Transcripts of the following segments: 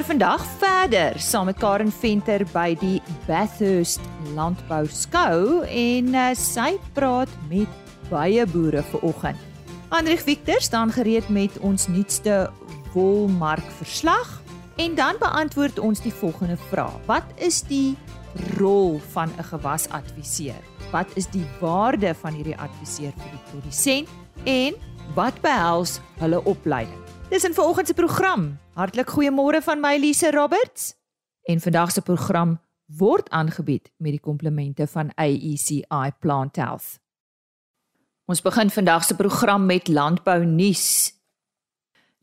kuier vandag verder saam met Karen Venter by die Bathurst Landbou Skou en uh, sy praat met baie boere vanoggend. Andrieg Victor staan gereed met ons nuutste wolmark verslag en dan beantwoord ons die volgende vraag: Wat is die rol van 'n gewasadviseur? Wat is die waarde van hierdie adviseur vir die produsent en wat behels hulle opleiding? Dis in vanoggend se program. Hartlik goeiemôre van my Elise Roberts. En vandag se program word aangebied met die komplemente van AECI Plant Health. Ons begin vandag se program met landbou nuus.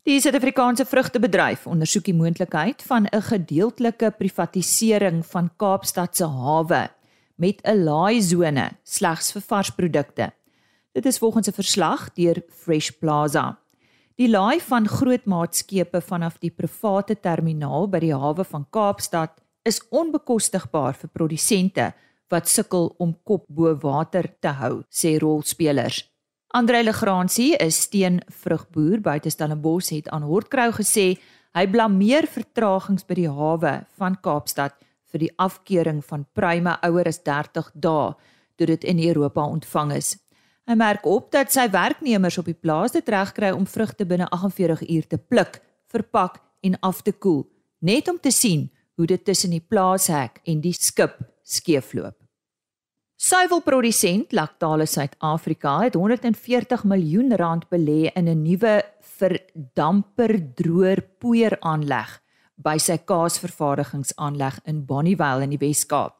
Die Suid-Afrikaanse vrugtebedryf ondersoek die moontlikheid van 'n gedeeltelike privatisering van Kaapstad se hawe met 'n laaisone slegs vir varsprodukte. Dit is volgens 'n verslag deur Fresh Plaza. Die laai van groot maatskepe vanaf die private terminaal by die hawe van Kaapstad is onbekostigbaar vir produsente wat sukkel om kop bo water te hou, sê rolspelers. Andre Legrandsie, 'n steenvrugboer buite Stellenbosch, het aan Hortkrou gesê hy blameer vertragings by die hawe van Kaapstad vir die afkeuring van pruime ouer as 30 dae toe dit in Europa ontvang is. Hy merk op dat sy werknemers op die plaas dit regkry om vrugte binne 48 uur te pluk, verpak en af te koel, net om te sien hoe dit tussen die plaashek en die skip skeefloop. Suiwelprodusent Lactale Suid-Afrika het 140 miljoen rand belê in 'n nuwe verdamperdroër poeieraanleg by sy kaasvervaardigingsaanleg in Bonnievale in die Wes-Kaap.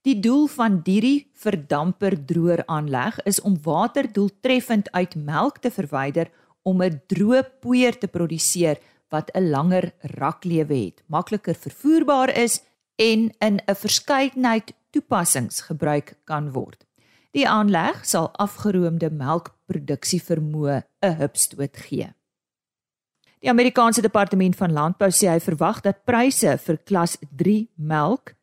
Die doel van hierdie verdamper droër aanleg is om water doeltreffend uit melk te verwyder om 'n droë poeier te produseer wat 'n langer raklewe het, makliker vervoerbaar is en in 'n verskeidenheid toepassings gebruik kan word. Die aanleg sal afgeroomde melkproduksie vermoë 'n hupstoot gee. Die Amerikaanse Departement van Landbou sê hy verwag dat pryse vir klas 3 melk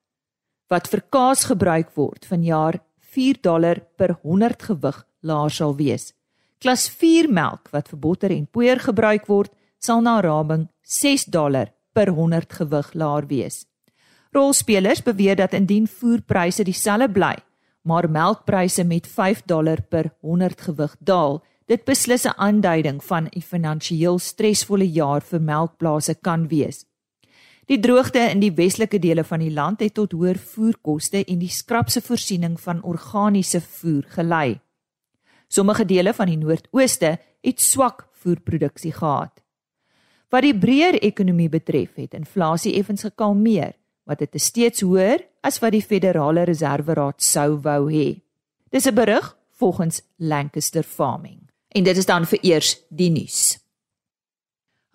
wat vir kaas gebruik word vanjaar 4 dollar per 100 gewig laer sal wees. Klas 4 melk wat vir botter en poeier gebruik word, sal na raming 6 dollar per 100 gewig laer wees. Rolspelers beweer dat indien voerpryse dieselfde bly, maar melkpryse met 5 dollar per 100 gewig daal, dit beslis 'n aanduiding van 'n finansiëel stresvolle jaar vir melkplase kan wees. Die droogte in die westelike dele van die land het tot hoër voerkoste en die skrapse voorsiening van organiese voer gelei. Sommige dele van die noordooste het swak voerproduksie gehad. Wat die breër ekonomie betref, het inflasie effens gekalmeer, wat dit steeds hoër as wat die Federale Reserveraad sou wou hê. Dis 'n berig volgens Lancaster Farming. En dit is dan vir eers die nuus.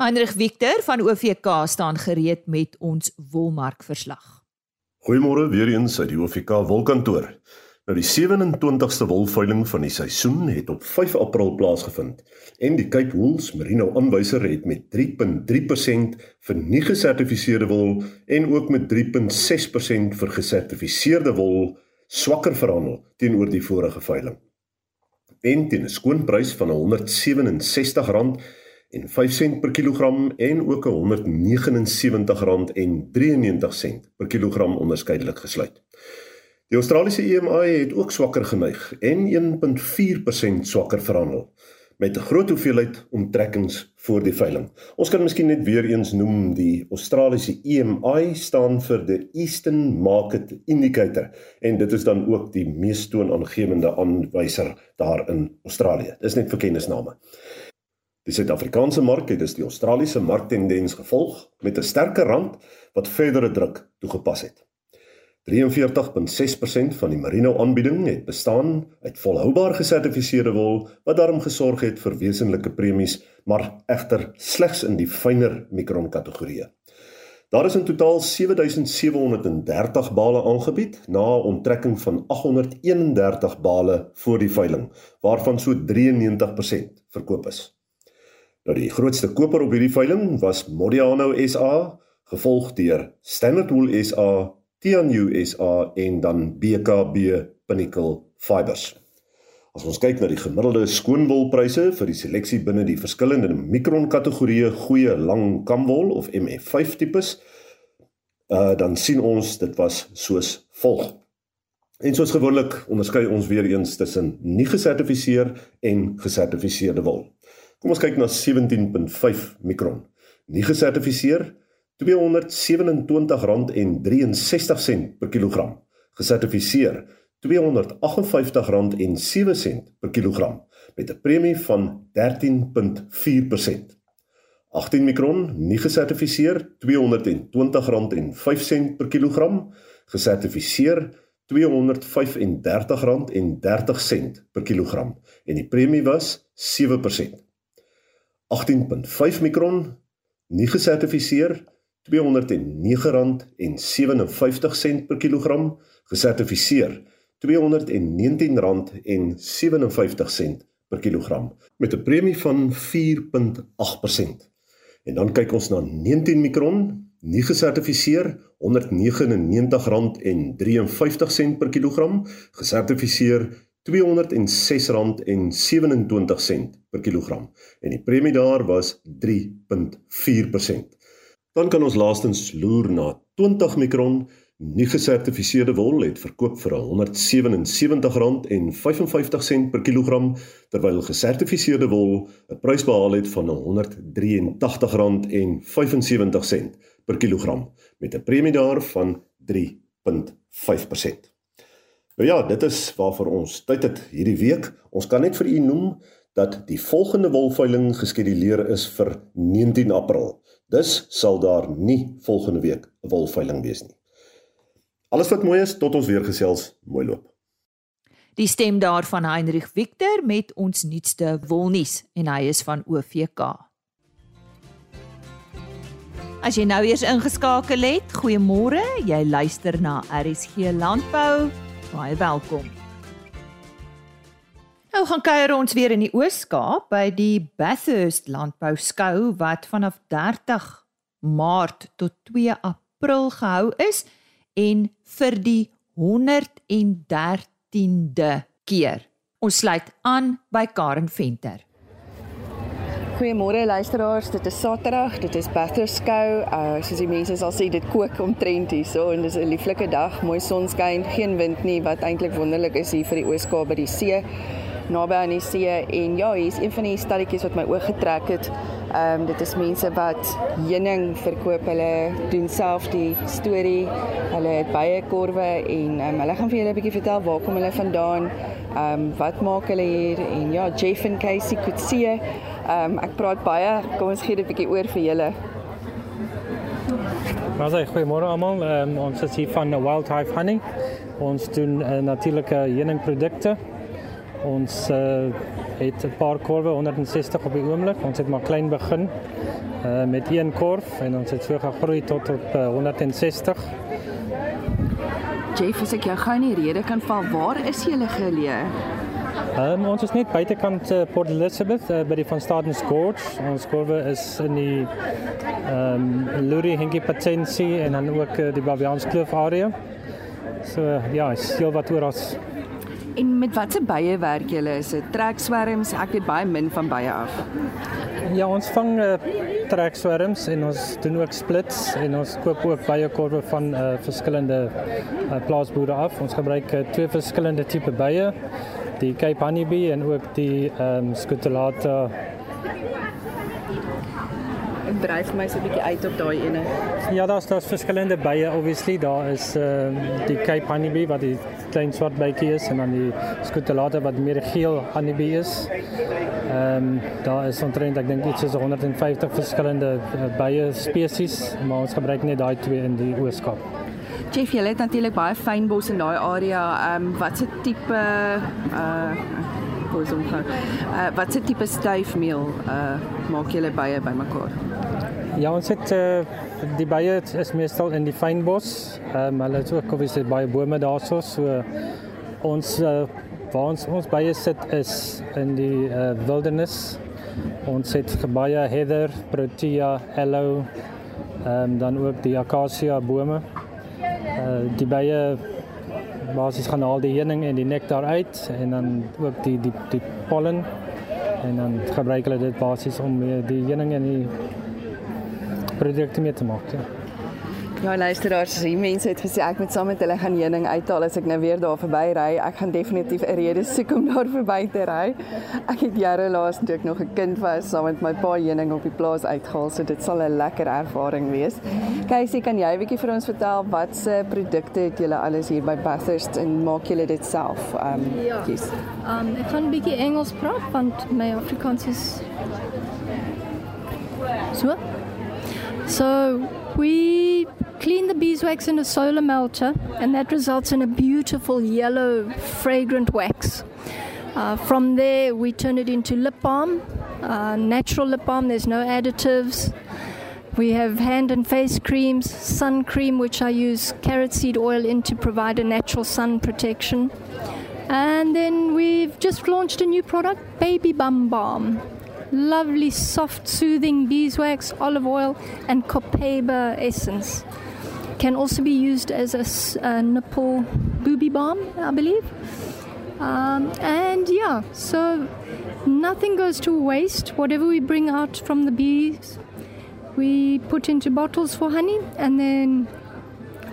Heinrich Victor van OVK staan gereed met ons wolmark verslag. Goeiemôre weer eens uit die OVK wolkantoor. Nou die 27ste wolveiling van die seisoen het op 5 April plaasgevind en die Cape Wools Merino aanwyser het met 3.3% vir nie gesertifiseerde wol en ook met 3.6% vir gesertifiseerde wol swakker verhandel teenoor die vorige veiling. En teen 'n skoonprys van R167 en 5 sent per kilogram en ook R179.93 per kilogram onderskeidelik gesluit. Die Australiese EMI het ook swakker geneig en 1.4% swakker verhandel met 'n groot hoeveelheid onttrekkings voor die veiling. Ons kan miskien net weer eens noem die Australiese EMI staan vir the Eastern Market Indicator en dit is dan ook die mees toonaangewende aanwyser daar in Australië. Dis net vir kennisname. Die Suid-Afrikaanse mark het dus die Australiese marktendens gevolg met 'n sterker rand wat verdere druk toegepas het. 43.6% van die merino aanbieding het bestaan uit volhoubaar gesertifiseerde wol wat daarom gesorg het vir wesenlike premies, maar egter slegs in die fynere mikron kategorieë. Daar is in totaal 7730 bale aangebied na 'n onttrekking van 831 bale voor die veiling, waarvan so 93% verkoop is. Nou die grootste koper op hierdie veiling was Modiano SA, gevolg deur Standard Wool SA, Tianyu SA en dan BKB Pinnacle Fibers. As ons kyk na die gemiddelde skoonwolpryse vir die seleksie binne die verskillende mikron kategorieë goeie lang kamwol of MF5 tipes, uh dan sien ons dit was soos volg. En soos gewoonlik onderskei ons weer eens tussen nie gesertifiseer en gesertifiseerde wol. Kom ons kyk na 17.5 mikron. Nie gesertifiseer R227.63 per kilogram. Gesertifiseer R258.07 per kilogram met 'n premie van 13.4%. 18 mikron nie gesertifiseer R220.05 per kilogram, gesertifiseer R235.30 per kilogram en die premie was 7%. 18.5 mikron nie gesertifiseer R209.57 per kilogram, gesertifiseer R219.57 per kilogram met 'n premie van 4.8%. En dan kyk ons na 19 mikron, nie gesertifiseer, R199.53 per kilogram, gesertifiseer R206.27 per kilogram en die premie daar was 3.4%. Dan kan ons laastens loer na 20 mikron Nie gesertifiseerde wol het verkoop vir R177.55 per kilogram terwyl gesertifiseerde wol 'n prys behaal het van R183.75 per kilogram met 'n premie daarvan 3.5%. Nou ja, dit is waarvoor ons tyd het hierdie week. Ons kan net vir u noem dat die volgende wolveiling geskeduleer is vir 19 April. Dus sal daar nie volgende week 'n wolveiling wees nie. Alles wat mooi is, tot ons weer gesels, mooi loop. Die stem daarvan Heinrich Victor met ons nuutste wolnuus en hy is van OVK. As jy nou eers ingeskakel het, goeiemôre. Jy luister na RSG Landbou. Baie welkom. Nou gaan kuier ons weer in die Oos-Kaap by die Bathurst Landbou Skou wat vanaf 30 Maart tot 2 April gehou is en vir die 113de keer. Ons sluit aan by Karen Venter. Goeiemôre luisteraars, dit is Saterdag, dit is Batherskou. Uh soos die mense sal sê, dit kook omtrent hierso en dis 'n lieflike dag, mooi sonskyn, geen wind nie wat eintlik wonderlik is hier vir die Ooskaap by die see naby aan die see en ja, hier is een van die stalletjies wat my oog getrek het. Ehm um, dit is mense wat heuning verkoop. Hulle doen self die storie. Hulle het baie korwe en um, hulle gaan vir julle 'n bietjie vertel waar kom hulle vandaan. Ehm um, wat maak hulle hier en ja, Jeff en Casey see. Ehm um, ek praat baie. Kom ons gee dit 'n bietjie oor vir julle. Wat sê goeiemôre almal. Um, ons is hier van Wild Hive Honey. Ons doen uh, natuurlike heuningprodukte. Ons uh, het 'n paar korwe 160 op die oomblik. Ons het maar klein begin uh, met een korf en ons het so gegroei tot op uh, 160. Jeff, as ek jou gou in die rede kan val, waar is jy geleë? Um, ons is net buitekant uh, Port Elizabeth uh, by die Van Staden Gorge. Ons korwe is in die ehm um, Lurie Henkie Patensie en dan ook uh, die Baviaanskloof area. So uh, ja, is heel wat oor ons En met watse bye werk julle? Is dit trekswerms? Ek weet baie min van bye af. Ja, ons vang uh, trekswerms en ons doen ook splits en ons koop ook baie korwe van uh, verskillende uh, plaasboere af. Ons gebruik uh, twee verskillende tipe bye, die Cape Honeybee en ook die ehm um, Scutellata dryf my so 'n bietjie uit op daai ene. Ja, daar's daar's verskillende bye obviously. Daar is ehm uh, die Cape Honeybee wat die klein swart bytjie is en dan die skutellate wat meer geel honeybee is. Ehm um, daar is omtrent ek dink iets soos 150 verskillende uh, bye spesies, maar ons gebruik net daai twee in die Ooskaap. Jeff, jy het natuurlik baie fynbos in daai area. Ehm um, watse tipe uh hoe sou gaan? Uh, wat se tipe styfmeel uh maak julle bye bymekaar? Ja, ons het uh, die bye is meestal in die fynbos. Ehm um, hulle het ook obviously baie bome daarso, so ons uh, waar ons ons bye sit is in die uh, wildernis. Ons het baie heather, protea, aloe, ehm um, dan ook die akasia bome. Uh, die bye basies gaan haal die heuning en die nektar uit en dan ook die die die pollen en dan gebruik hulle dit basies om die heuning en die produkte mee te maak. Ja. Ja, luisteraars, die mense het gesê ek moet saam met hulle gaan heuning uithaal as ek nou weer daar verby ry. Ek gaan definitief 'n rede soek om daar verby te ry. Ek het jare laas toe ek nog 'n kind was, saam met my pa heuning op die plaas uitgehaal, so dit sal 'n lekker ervaring wees. Kaysie, kan jy 'n bietjie vir ons vertel wat se produkte het julle alles hier by Bathurst en maak julle dit self? Ehm um, ja. Yes. Ehm um, ek kan 'n bietjie Engels praat want my Afrikaans is so. So, we clean the beeswax in a solar melter, and that results in a beautiful yellow, fragrant wax. Uh, from there, we turn it into lip balm, uh, natural lip balm, there's no additives. We have hand and face creams, sun cream, which I use carrot seed oil in to provide a natural sun protection. And then we've just launched a new product, Baby Bum Balm. Lovely, soft, soothing beeswax, olive oil, and copaiba essence can also be used as a, a nipple booby balm, I believe. Um, and yeah, so nothing goes to waste. Whatever we bring out from the bees, we put into bottles for honey, and then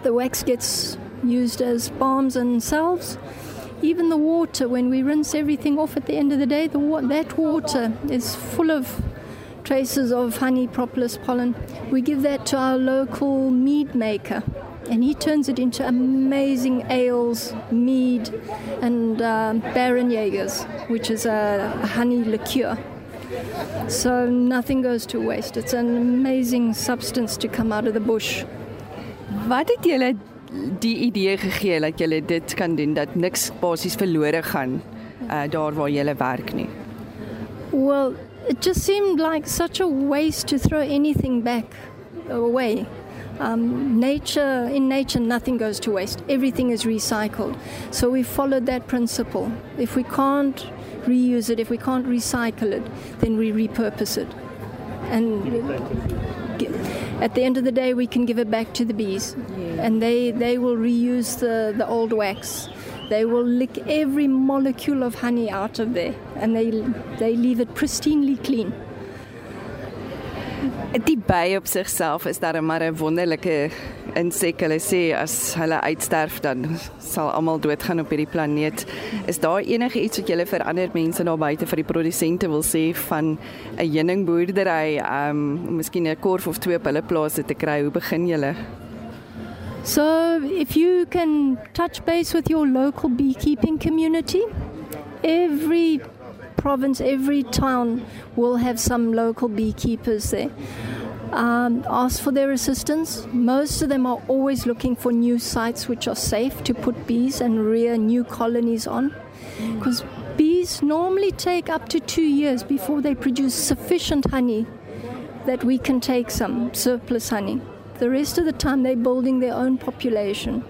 the wax gets used as balms and salves. Even the water, when we rinse everything off at the end of the day, the wa- that water is full of traces of honey, propolis, pollen. We give that to our local mead maker, and he turns it into amazing ales, mead, and uh, Baron Jaegers, which is a honey liqueur. So nothing goes to waste. It's an amazing substance to come out of the bush. Wat het julle die idee gegee dat julle dit kan doen dat niks basies verlore gaan uh, daar waar julle werk nie? Well, it just seemed like such a waste to throw anything back away. Um, nature, in nature, nothing goes to waste. Everything is recycled. So we followed that principle. If we can't reuse it, if we can't recycle it, then we repurpose it. And at the end of the day, we can give it back to the bees, yeah. and they, they will reuse the, the old wax. They will lick every molecule of honey out of there and they they leave it pristinely clean. Die by op sigself is daar maar 'n wonderlike insek. Hulle sê as hulle uitsterf dan sal almal doodgaan op hierdie planeet. Is daar enige iets wat julle vir ander mense daar buite vir die produsente wil sê van 'n heuningboerdery, um miskien 'n korf of twee op hulle plase te kry? Hoe begin julle? So, if you can touch base with your local beekeeping community, every province, every town will have some local beekeepers there. Um, ask for their assistance. Most of them are always looking for new sites which are safe to put bees and rear new colonies on. Because bees normally take up to two years before they produce sufficient honey that we can take some surplus honey. The rest of the time, they're building their own population.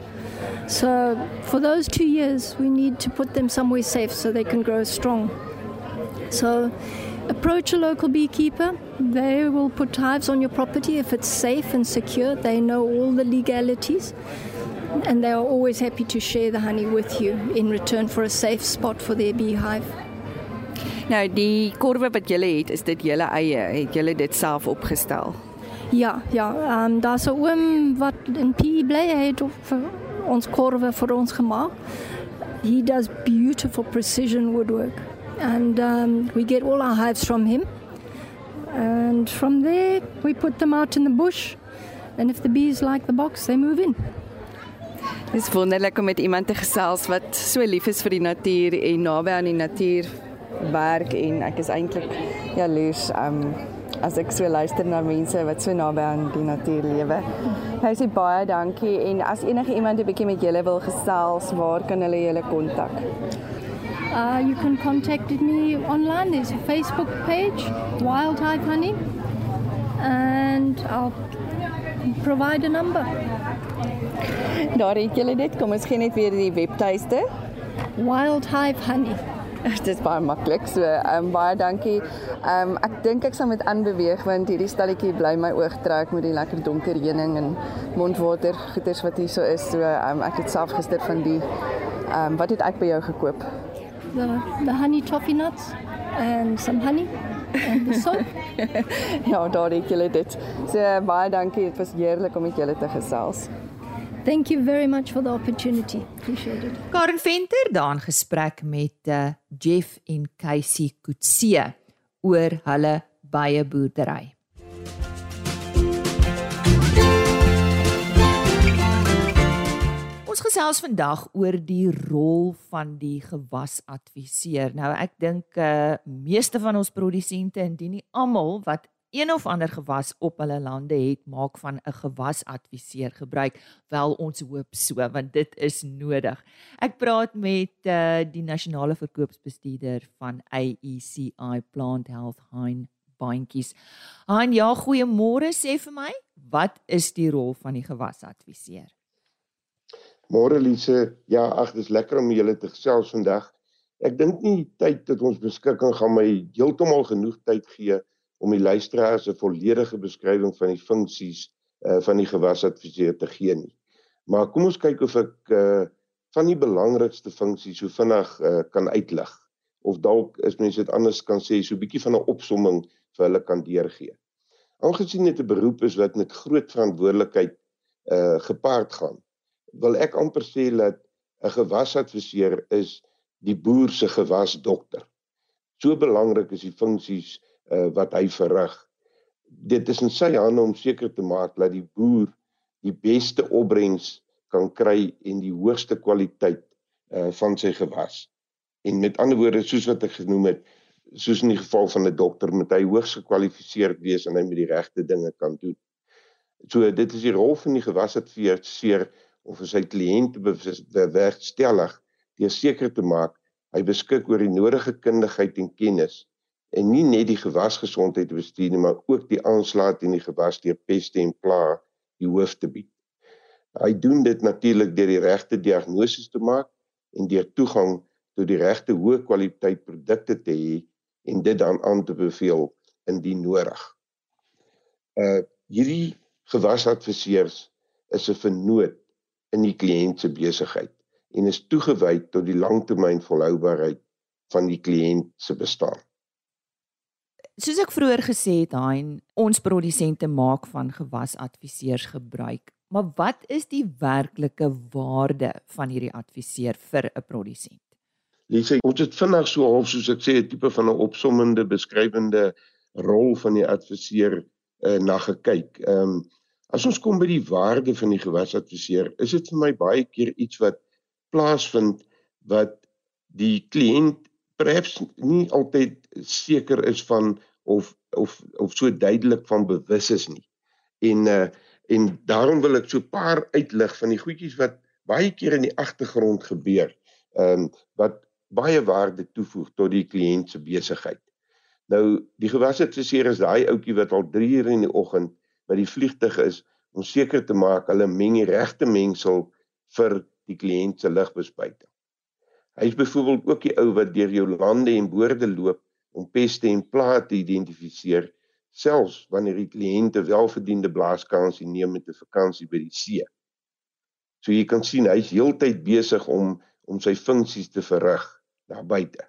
So, for those two years, we need to put them somewhere safe so they can grow strong. So, approach a local beekeeper. They will put hives on your property if it's safe and secure. They know all the legalities. And they are always happy to share the honey with you in return for a safe spot for their beehive. Nou die korwe wat julle het, is dit julle eie? Het julle dit self opgestel? Ja, ja, ehm um, daar's 'n oom wat in P bly het vir ons korwe vir ons gemaak. He does beautiful precision woodwork and um, we get all our hives from him. And from there we put them out in the bush and if the bees like the box they move in. Dit is wonderlik om met iemand te gesels wat so lief is vir die natuur en naby aan die natuur werk en ek is eintlik jaloers um as ek so luister na mense wat so naby aan die natuur lewe. Hy sê baie dankie en as enige iemand 'n bietjie met julle wil gesels, waar kan hulle julle kontak? Uh, you can contact me online. There's a Facebook page, Wild Hive Honey, and I'll provide a number. Daar het julle dit. Kom ons gee net weer die webtuiste. Wild Hive Honey. Dit is baie maklik. So, ehm um, baie dankie. Ehm um, ek dink ek sal met aanbeweeg want hierdie stalletjie bly my oog trek met die lekker donker heuning en mondwater goeders wat hier so is. So, ehm um, ek het self gister van die ehm um, wat het ek by jou gekoop? The, the honey toffee nuts and some honey and the soap. ja, daar het julle dit. So baie dankie. Dit was heerlik om met julle te gesels. Thank you very much for the opportunity. Appreciate it. Karen Venter daan gesprek met uh, Jeff en Casey Kutse oor hulle baie boerdery. Ons gesels vandag oor die rol van die gewasadviseur. Nou ek dink uh meeste van ons produsente indien nie almal wat een of ander gewas op hulle lande het, maak van 'n gewasadviseur gebruik. Wel ons hoop so want dit is nodig. Ek praat met uh die nasionale verkoopsbestuurder van AECI Plant Health Hein Baantjies. Hein, ja, goeiemôre sê vir my, wat is die rol van die gewasadviseur? Môre Lise, ja, ag, dis lekker om julle te gesels vandag. Ek dink nie tyd dat ons beskikking gaan my heeltemal genoeg tyd gee om die luisteraars 'n volledige beskrywing van die funksies uh, van die gewasadviseur te gee nie. Maar kom ons kyk of ek uh, van die belangrikste funksies so vinnig uh, kan uitlig of dalk is mense dit anders kan sê so 'n bietjie van 'n opsomming vir hulle kan deurgee. Aangesien dit 'n beroep is wat met groot verantwoordelikheid uh, gepaard gaan, wil ek amper sê dat 'n gewasadviseur is die boer se gewasdokter. So belangrik is die funksies uh, wat hy verrig. Dit is in sy hande om seker te maak dat die boer die beste opbrengs kan kry en die hoogste kwaliteit uh, van sy gewas. En met ander woorde, soos wat ek genoem het, soos in die geval van 'n dokter, moet hy hoogs gekwalifiseerd wees en hy moet die regte dinge kan doen. So dit is die rol van die gewasadviseur of sy kliënte bewerkstellig deur seker te maak hy beskik oor die nodige kundigheid en kennis en nie net die gewasgesondheid bestuur nie maar ook die aanslaat in die gewas deur peste en pla die hoof te bied. Hy doen dit natuurlik deur die regte diagnose te maak en deur toegang tot die regte hoë kwaliteit produkte te hê en dit dan aan te beveel indien nodig. Uh hierdie gewasadviseurs is 'n vernoot in die kliënt se besigheid en is toegewy tot die langtermyn volhoubaarheid van die kliënt se bestaan. Soos ek vroeër gesê het, Hein, ons produsente maak van gewasadviseurs gebruik. Maar wat is die werklike waarde van hierdie adviseur vir 'n produsent? Lise, ons het vinnig so half soos ek sê 'n tipe van 'n opsommende beskrywende rol van die adviseur uh, na gekyk. Ehm um, As ons kom by die waarde van die gewasadviseur, is dit vir my baie keer iets wat plaasvind wat die kliënt perhaps nie altyd seker is van of of of so duidelik van bewus is nie. En uh en daarom wil ek so 'n paar uitlig van die goedjies wat baie keer in die agtergrond gebeur, ehm um, wat baie waarde toevoeg tot die kliënt se besigheid. Nou die gewasadviseur is daai ouetjie wat al 3 uur in die oggend by die vliegtyg is om seker te maak hulle meng die regte mengsel vir die kliënt se ligbespuiting. Hy is byvoorbeeld ook die ou wat deur jou lande en boorde loop om peste en plaae te identifiseer selfs wanneer die kliënte welverdiende blaaskansie neem met 'n vakansie by die see. So jy kan sien hy's heeltyd besig om om sy funksies te verrig daar buite.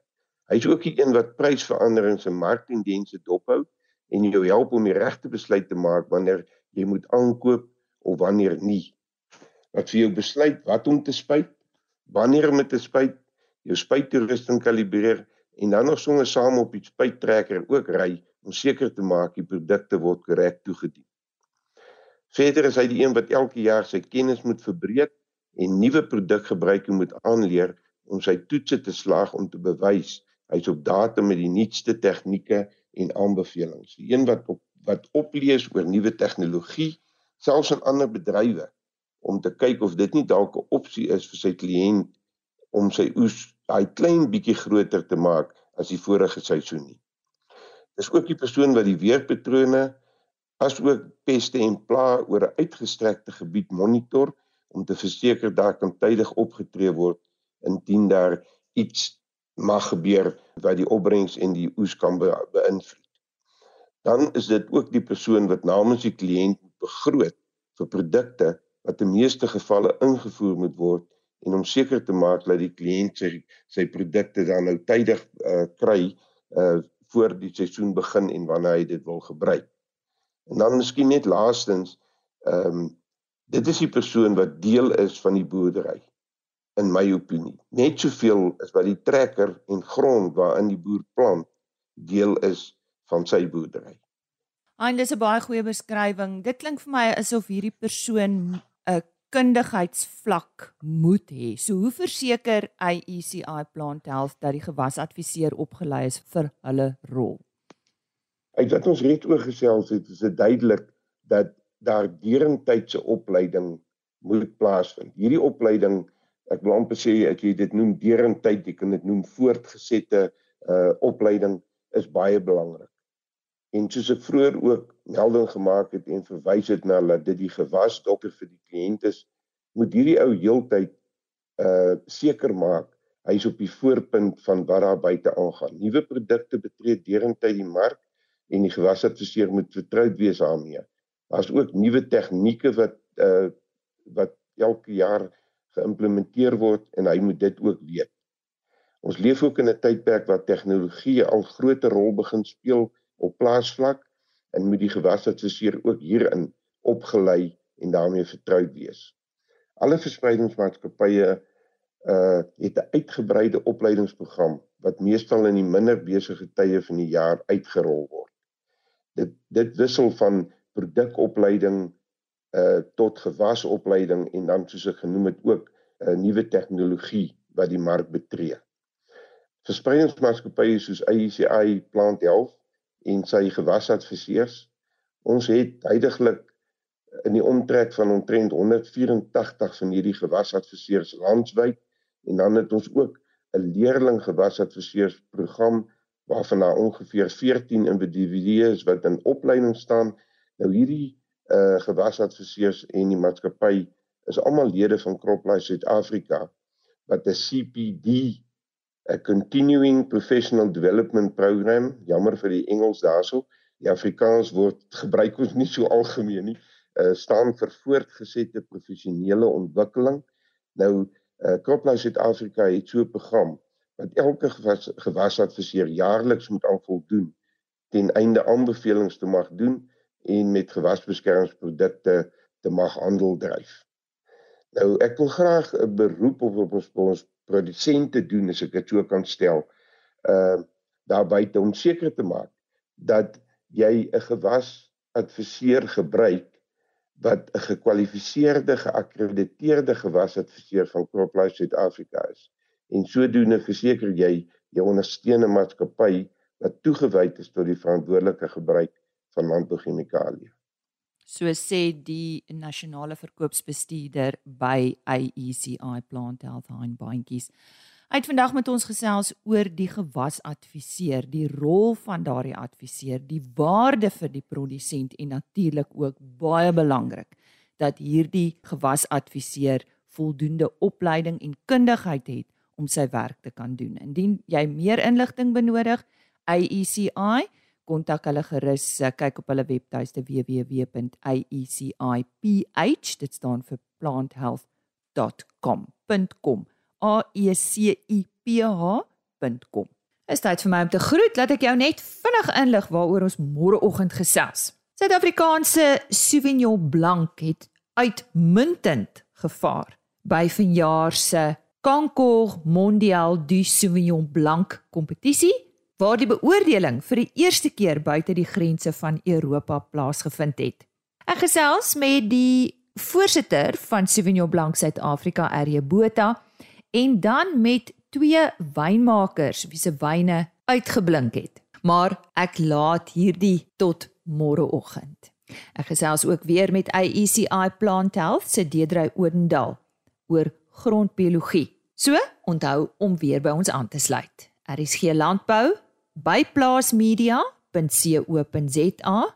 Hy's ook die een wat prysveranderings en marktendense dophou en jou help om die regte besluit te maak wanneer jy moet aankoop of wanneer nie. Wat vir jou besluit wat om te spuit, wanneer om te spuit, jou spuittoerusting kalibreer en dan nog sommer saam op die spuittrekker ook ry om seker te maak die produkte word korrek toegedien. Verder is hy die een wat elke jaar sy kennis moet verbreek en nuwe produkgebruike moet aanleer om sy toetse te slaag om te bewys hy's op datum met die nuutste tegnieke en aanbevelings. Die een wat op wat oplees oor nuwe tegnologie, selfs in ander bedrywe om te kyk of dit nie dalk 'n opsie is vir sy kliënt om sy oes daai klein bietjie groter te maak as die vorige seisoen nie. Dis ook die persoon wat die weerpatrone asook peste en plaae oor 'n uitgestrekte gebied monitor om te verseker daar kan tydig opgetree word indien daar iets mag gebeur wat die opbrengs en die oes kan be beïnvloed. Dan is dit ook die persoon wat namens die kliënt begroot vir produkte wat in meeste gevalle ingevoer moet word en om seker te maak dat die kliënt sy sy produkte dan nou tydig uh, kry uh voor die seisoen begin en wanneer hy dit wil gebruik. En dan miskien net laastens ehm um, dit is die persoon wat deel is van die boerdery in my opinie. Net soveel as wat die trekker en grond waarin die boer plant deel is van sy boerdery. Hein, dis 'n baie goeie beskrywing. Dit klink vir my asof hierdie persoon 'n kundigheidsvlak moet hê. So hoe verseker IECI Plant Health dat die gewasadviseur opgelei is vir hulle rol? Uit wat ons reeds oor gesels het, is dit duidelik dat daar derentydse opleiding moet plaasvind. Hierdie opleiding, ek wil amper sê ek jy dit noem derentyd, jy kan dit noem voortgesette uh opleiding is baie belangrik. En soos ek vroeër ook melding gemaak het en verwys het na dat dit die gewas dokter vir die kliënt is, moet hierdie ou heeltyd uh seker maak hy's op die voorpunt van wat daar buite aangaan. Nuwe produkte betree derentyd die mark en die gewasadviseur moet vertroud wees daarmee. Daar's ook nuwe tegnieke wat uh wat elke jaar geïmplementeer word en hy moet dit ook weet. Ons leef ook in 'n tydperk waar tegnologie al groter rol begin speel op plaasvlak en moet die gewasadviseur ook hierin opgelei en daarmee vertroud wees. Alle verspreidingsmaatskappye uh het 'n uitgebreide opleidingsprogram wat meestal in die minder besige tye van die jaar uitgerol word. Dit dit wissel van produkopleiding uh tot gewasopleiding en dan soos ek genoem het ook 'n uh, nuwe tegnologie wat die mark betree. Verspreidingsmaatskappye soos AECI Plant Health en sy gewasadviseurs. Ons het heidaglik in die omtrek van omtrent 184 van hierdie gewasadviseurs landwyd en dan het ons ook 'n leerling gewasadviseurs program waarvan daar ongeveer 14 individue is wat in opleiding staan. Nou hierdie uh gewasadviseurs en die maatskappy is almal lede van CropLife Suid-Afrika wat 'n CPD 'n continuing professional development program, jammer vir die Engels daarso. Die Afrikaans word gebruik ons nie so algemeen nie. Uh staan vir voortgesette professionele ontwikkeling. Nou uh Croplou Suid-Afrika het so 'n program wat elke gewas, gewasadviseur jaarliks moet aan voldoen ten einde aanbevelings te mag doen en met gewasbeskermingsprodukte te mag handel dryf. Nou ek wil graag 'n beroep op op ons, ons produsente doen as ek dit so kan stel. Uh daar buite om seker te maak dat jy 'n gewas adviseur gebruik wat 'n gekwalifiseerde geakkrediteerde gewasadviseur van CropLife Suid-Afrika is. En sodoende verseker jy jy ondersteun 'n maatskappy wat toegewyd is tot die verantwoordelike gebruik van landbouchemikalieë. So sê die nasionale verkoopsbestuurder by AECI Plant Health Hein Baantjies. Hy het vandag met ons gesels oor die gewasadviseur, die rol van daardie adviseur, die waarde vir die produsent en natuurlik ook baie belangrik dat hierdie gewasadviseur voldoende opleiding en kundigheid het om sy werk te kan doen. Indien jy meer inligting benodig, AECI kontak hulle gerus eh, kyk op hulle webtuiste www.aeciph dit staan vir planthealth.com.com a e c i p h.com Is dit vir my om te groet laat ek jou net vinnig inlig waaroor ons môreoggend gesels. Suid-Afrikaanse Sauvignon Blanc het uitmuntend gevaar by vanjaar se Concours Mondial du Sauvignon Blanc kompetisie waar die beoordeling vir die eerste keer buite die grense van Europa plaasgevind het. Ek gesels met die voorsitter van Sauvignon Blanc Suid-Afrika, RJ Botha, en dan met twee wynmakers wie se wyne uitgeblink het. Maar ek laat hierdie tot môreoggend. Ek gesels ook weer met AECI Plant Health se Deedrey Odendal oor grondbiologie. So, onthou om weer by ons aan te sluit. Geen landbou by plaasmedia.co.za.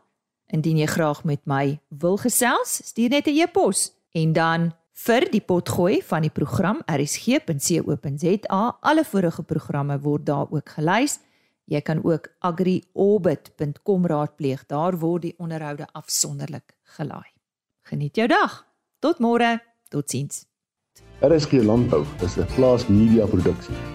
Indien jy graag met my wil gesels, stuur net 'n e-pos en dan Vir die potgooi van die program rsg.co.za, alle vorige programme word daar ook gelys. Jy kan ook agriorbit.com raadpleeg. Daar word die onderhoude afsonderlik gelaai. Geniet jou dag. Tot môre. Totsiens. RSG Landbou is 'n plaas media produksie